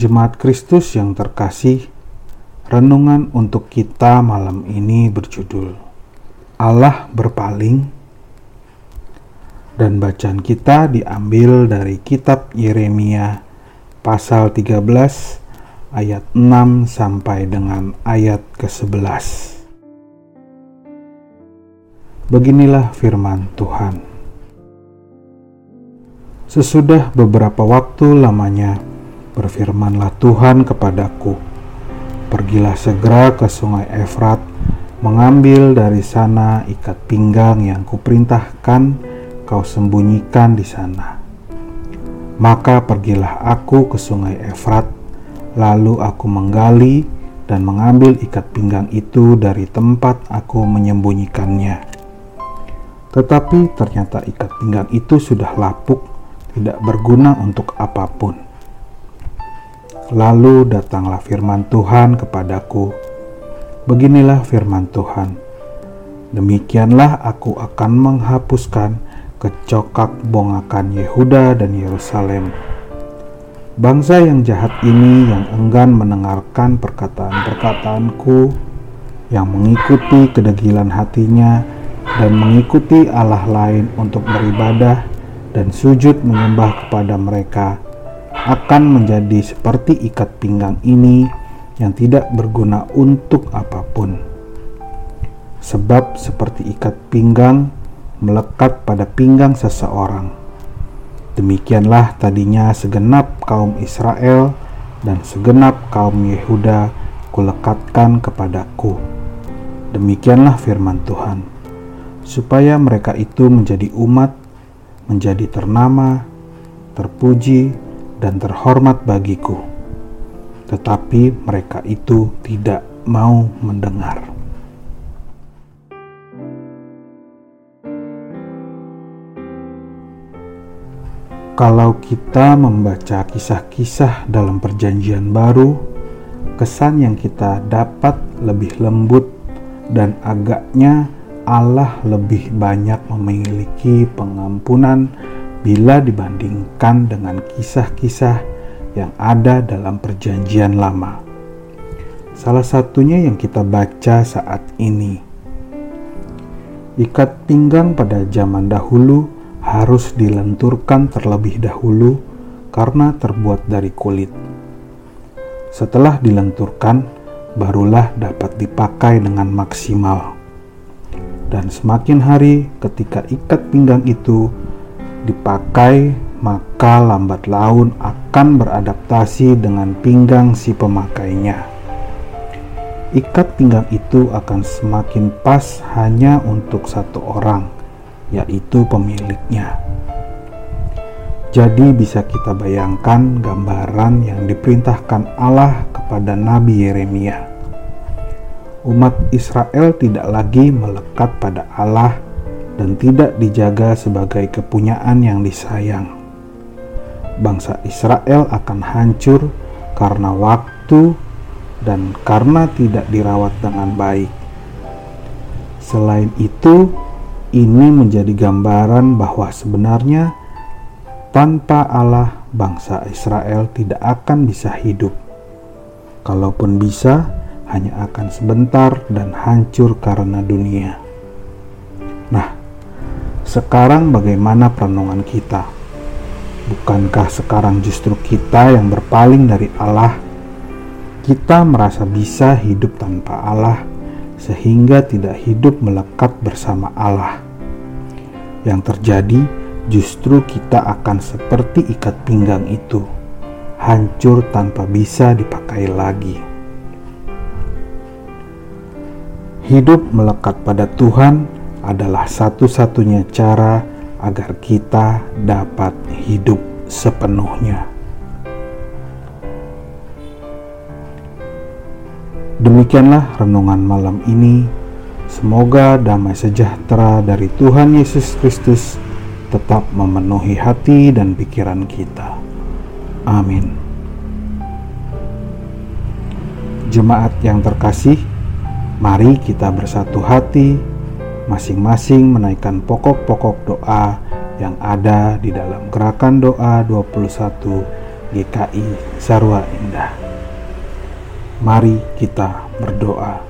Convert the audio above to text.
Jemaat Kristus yang terkasih, renungan untuk kita malam ini berjudul Allah berpaling dan bacaan kita diambil dari kitab Yeremia pasal 13 ayat 6 sampai dengan ayat ke-11. Beginilah firman Tuhan. Sesudah beberapa waktu lamanya, berfirmanlah Tuhan kepadaku, Pergilah segera ke sungai Efrat, mengambil dari sana ikat pinggang yang kuperintahkan kau sembunyikan di sana. Maka pergilah aku ke sungai Efrat, lalu aku menggali dan mengambil ikat pinggang itu dari tempat aku menyembunyikannya. Tetapi ternyata ikat pinggang itu sudah lapuk tidak berguna untuk apa pun. Lalu datanglah firman Tuhan kepadaku. Beginilah firman Tuhan. Demikianlah aku akan menghapuskan kecokak bongakan Yehuda dan Yerusalem. Bangsa yang jahat ini yang enggan mendengarkan perkataan-perkataanku, yang mengikuti kedegilan hatinya dan mengikuti Allah lain untuk beribadah, dan sujud menyembah kepada mereka akan menjadi seperti ikat pinggang ini yang tidak berguna untuk apa pun. Sebab seperti ikat pinggang melekat pada pinggang seseorang. Demikianlah tadinya segenap kaum Israel dan segenap kaum Yehuda kulekatkan kepadaku. Demikianlah firman Tuhan, supaya mereka itu menjadi umat menjadi ternama, terpuji, dan terhormat bagiku. Tetapi mereka itu tidak mau mendengar. Kalau kita membaca kisah-kisah dalam Perjanjian Baru, kesan yang kita dapat lebih lembut dan agaknya Allah lebih banyak memiliki pengampunan bila dibandingkan dengan kisah-kisah yang ada dalam Perjanjian Lama. Salah satunya yang kita baca saat ini, ikat pinggang pada zaman dahulu harus dilenturkan terlebih dahulu karena terbuat dari kulit. Setelah dilenturkan, barulah dapat dipakai dengan maksimal dan semakin hari ketika ikat pinggang itu dipakai maka lambat laun akan beradaptasi dengan pinggang si pemakainya. Ikat pinggang itu akan semakin pas hanya untuk satu orang, yaitu pemiliknya. Jadi bisa kita bayangkan gambaran yang diperintahkan Allah kepada Nabi Yeremia umat Israel tidak lagi melekat pada Allah dan tidak dijaga sebagai kepunyaan yang disayang. Bangsa Israel akan hancur karena waktu dan karena tidak dirawat dengan baik. Selain itu, ini menjadi gambaran bahwa sebenarnya tanpa Allah, bangsa Israel tidak akan bisa hidup. Kalaupun bisa, hanya akan sebentar dan hancur karena dunia. Nah, sekarang bagaimana perenungan kita? Bukankah sekarang justru kita yang berpaling dari Allah? Kita merasa bisa hidup tanpa Allah, sehingga tidak hidup melekat bersama Allah. Yang terjadi justru kita akan seperti ikat pinggang itu, hancur tanpa bisa dipakai lagi. Hidup melekat pada Tuhan adalah satu-satunya cara agar kita dapat hidup sepenuhnya. Demikianlah renungan malam ini. Semoga damai sejahtera dari Tuhan Yesus Kristus tetap memenuhi hati dan pikiran kita. Amin. Jemaat yang terkasih, Mari kita bersatu hati, masing-masing menaikkan pokok-pokok doa yang ada di dalam gerakan doa 21 GKI Sarwa Indah. Mari kita berdoa.